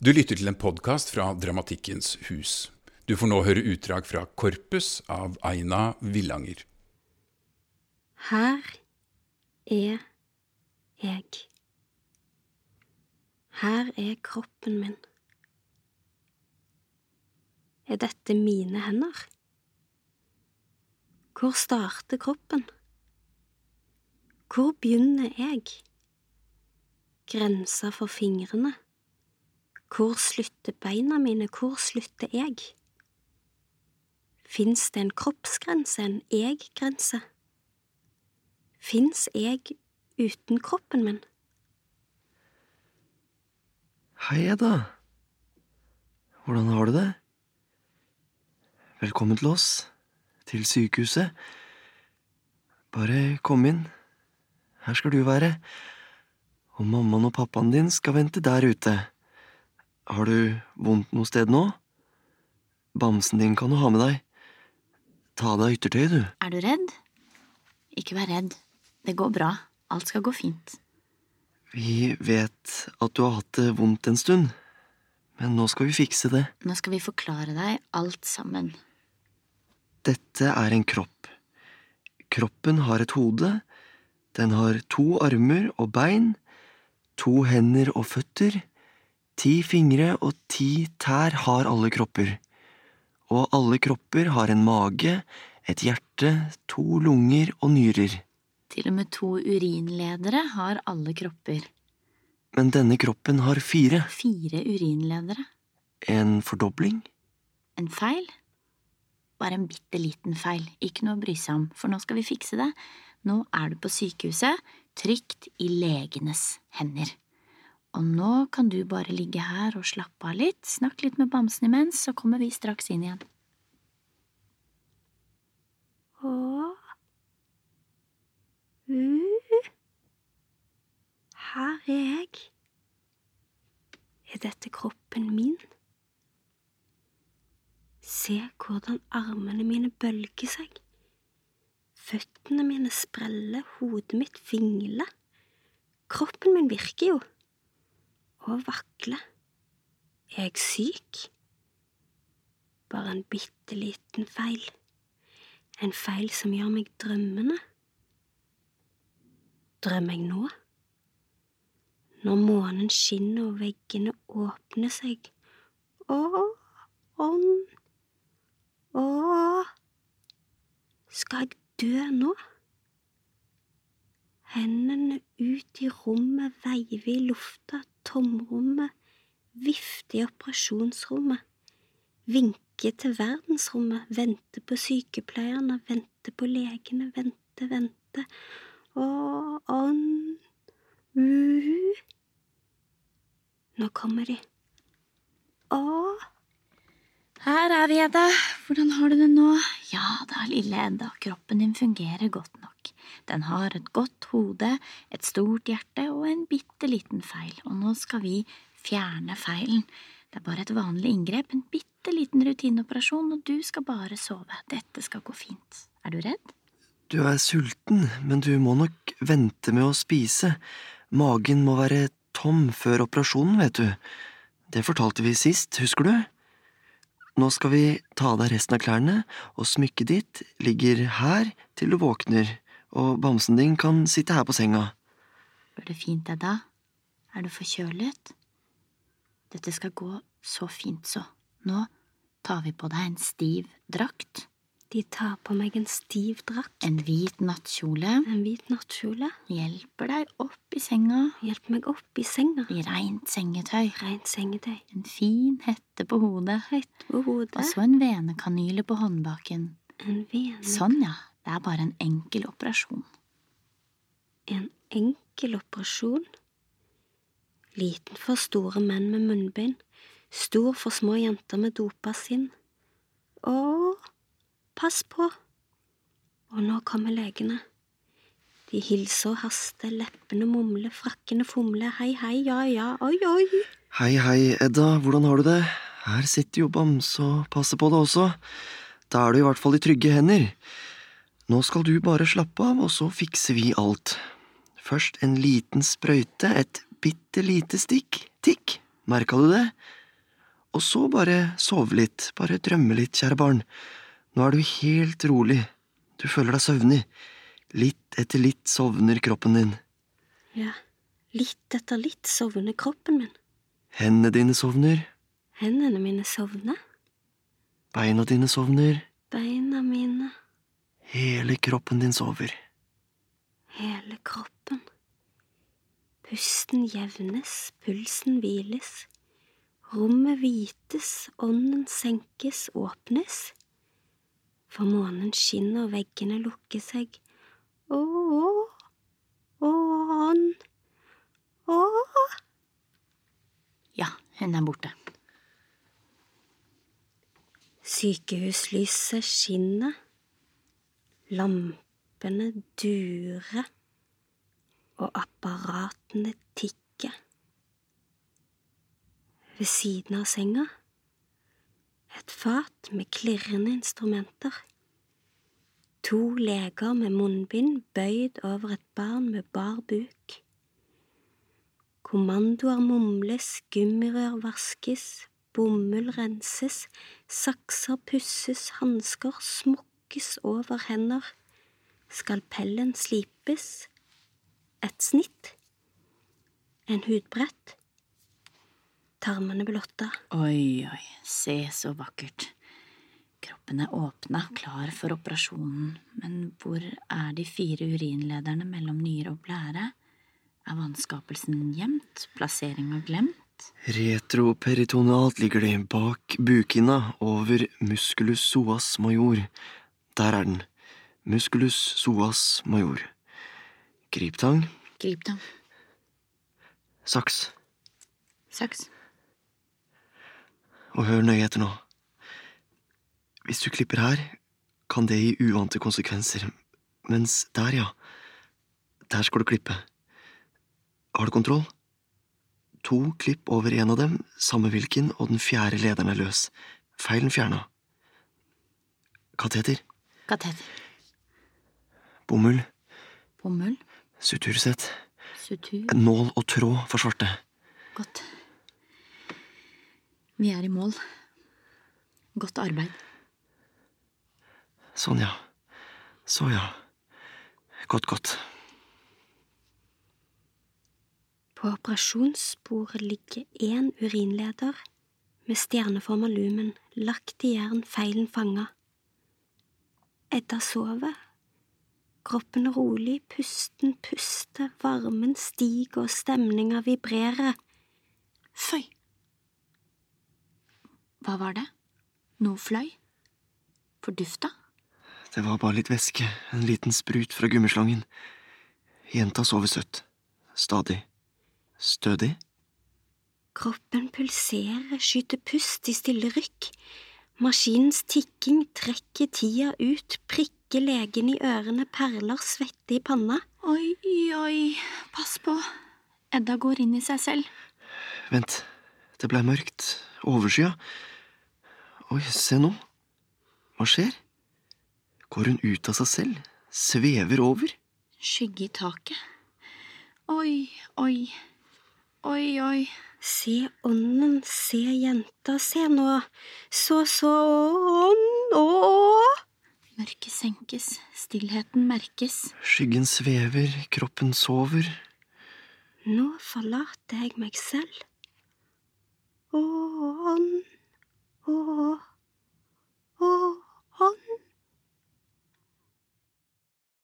Du lytter til en podkast fra Dramatikkens hus. Du får nå høre utdrag fra Korpus av Aina Villanger. Her er jeg. Her er kroppen min. Er dette mine hender? Hvor starter kroppen? Hvor begynner jeg? Grensa for fingrene. Hvor slutter beina mine, hvor slutter jeg? Fins det en kroppsgrense, en jeg-grense? Fins jeg uten kroppen min? Hei, Edda. Hvordan har du det? Velkommen til oss, til sykehuset. Bare kom inn. Her skal du være. Og mammaen og pappaen din skal vente der ute. Har du vondt noe sted nå? Bamsen din kan du ha med deg. Ta av deg yttertøyet, du. Er du redd? Ikke vær redd. Det går bra. Alt skal gå fint. Vi vet at du har hatt det vondt en stund, men nå skal vi fikse det. Nå skal vi forklare deg alt sammen. Dette er en kropp. Kroppen har et hode, den har to armer og bein, to hender og føtter, ti fingre og ti tær har alle kropper. Og alle kropper har en mage, et hjerte, to lunger og nyrer. Til og med to urinledere har alle kropper. Men denne kroppen har fire. Fire urinledere. En fordobling? En feil? Bare en bitte liten feil, ikke noe å bry seg om, for nå skal vi fikse det. Nå er du på sykehuset, trygt i legenes hender. Og nå kan du bare ligge her og slappe av litt, snakk litt med bamsen imens, så kommer vi straks inn igjen. Å uh. Her er jeg. Er dette kroppen min? Se hvordan armene mine bølger seg. Føttene mine spreller, hodet mitt vingler. Kroppen min virker jo. Og vakle. Er jeg syk? Bare en bitte liten feil. En feil som gjør meg drømmende. Drømmer jeg nå? Når månen skinner og veggene åpner seg. Å, ånd, å Skal jeg dø nå? Hendene ut i rommet, veiver i lufta, tomrommet, vifte i operasjonsrommet, vinke til verdensrommet, vente på sykepleierne, vente på legene, vente, vente, Å, ånd, uhu. Nå kommer de. Å, Her er vi, Edda. Hvordan har du det nå? Ja da, lille Edda, kroppen din fungerer godt. Den har et godt hode, et stort hjerte og en bitte liten feil, og nå skal vi fjerne feilen. Det er bare et vanlig inngrep, en bitte liten rutineoperasjon, og du skal bare sove. Dette skal gå fint. Er du redd? Du er sulten, men du må nok vente med å spise. Magen må være tom før operasjonen, vet du. Det fortalte vi sist, husker du? Nå skal vi ta av deg resten av klærne, og smykket ditt ligger her til du våkner, og bamsen din kan sitte her på senga. Går det fint, Edda? Er du forkjølet? Dette skal gå så fint, så. Nå tar vi på deg en stiv drakt, de tar på meg en stiv drakt, en hvit nattkjole, en hvit nattkjole, hjelper deg opp i senga hjelper meg opp i senga, i rent sengetøy, rent sengetøy, en fin hette på hodet, Hette på hodet, og så en venekanyle på håndbaken. en vene, Sånn, ja. Det er bare en enkel operasjon. en enkel operasjon. Liten for store menn med munnbind, stor for små jenter med dopa sinn. Å, pass på! Og nå kommer legene. De hilser og haster, leppene mumler, frakkene fomler, hei, hei, ja, ja, oi, oi. Hei, hei, Edda, hvordan har du det? Her sitter jo Bamse og passer på deg også. Da er du i hvert fall i trygge hender. Nå skal du bare slappe av, og så fikser vi alt. Først en liten sprøyte, et bitte lite stikk. Tikk. merka du det? Og så bare sove litt, bare drømme litt, kjære barn. Nå er du helt rolig, du føler deg søvnig. Litt etter litt sovner kroppen din. Ja, litt etter litt sovner kroppen min. Hendene dine sovner, Hendene mine sovner. beina dine sovner, Beina mine. Hele kroppen din sover. Hele kroppen. Pusten jevnes, pulsen hviles. Rommet hvites, ånden senkes, åpnes. For månen skinner, veggene lukker seg. Å, å, ånd, å. Ja, hun er borte. Sykehuslyset skinner. Lampene durer. Og apparatene tikker. Ved siden av senga et fat med klirrende instrumenter. To leger med munnbind bøyd over et barn med bar buk. Kommandoer mumles, gummirør vaskes, bomull renses, sakser pusses, hansker smukkes over hender, skalpellen slipes, et snitt, en hudbrett, tarmene blotta. Oi, oi, se så vakkert. Kroppen er åpna, klar for operasjonen, men hvor er de fire urinlederne mellom nyre og blære? Er vannskapelsen gjemt, plasseringa glemt? Retroperitonalt ligger de bak bukhinna over musculus soas major. Der er den. Musculus soas major. Griptang, Griptang. saks. Saks. Og hør nøye etter nå. Hvis du klipper her, kan det gi uvante konsekvenser, mens der, ja, der skal du klippe. Har du kontroll? To klipp over en av dem, samme hvilken, og den fjerde lederen er løs. Feilen fjerna. Kateter, Kateter. bomull, Bomull. sutursett, Sutur. nål og tråd for svarte. Godt. Vi er i mål. Godt arbeid. Sånn, ja. Så, ja. Godt, godt. På operasjonsbordet ligger én urinleder med stjerneforma lumen lagt i jern, feilen fanga. Edda sover. Kroppen er rolig, pusten puster, varmen stiger og stemninga vibrerer. Føy! Hva var det? Noe fløy? Fordufta? Det var bare litt væske, en liten sprut fra gummislangen. Jenta sover søtt. Stadig. Stødig. Kroppen pulserer, skyter pust i stille rykk. Maskinens tikking trekker tida ut, prikker legen i ørene, perler svette i panna. Oi, oi, pass på. Edda går inn i seg selv. Vent, det blei mørkt. Overskya. Oi, se nå. Hva skjer? Går hun ut av seg selv? Svever over? Skygge i taket. Oi, oi. Oi, oi. Se ånden, se jenta, se nå. Så, så, ånd, å Mørket senkes, stillheten merkes. Skyggen svever, kroppen sover. Nå forlater jeg meg selv. Å, ånd, å, å, ånd.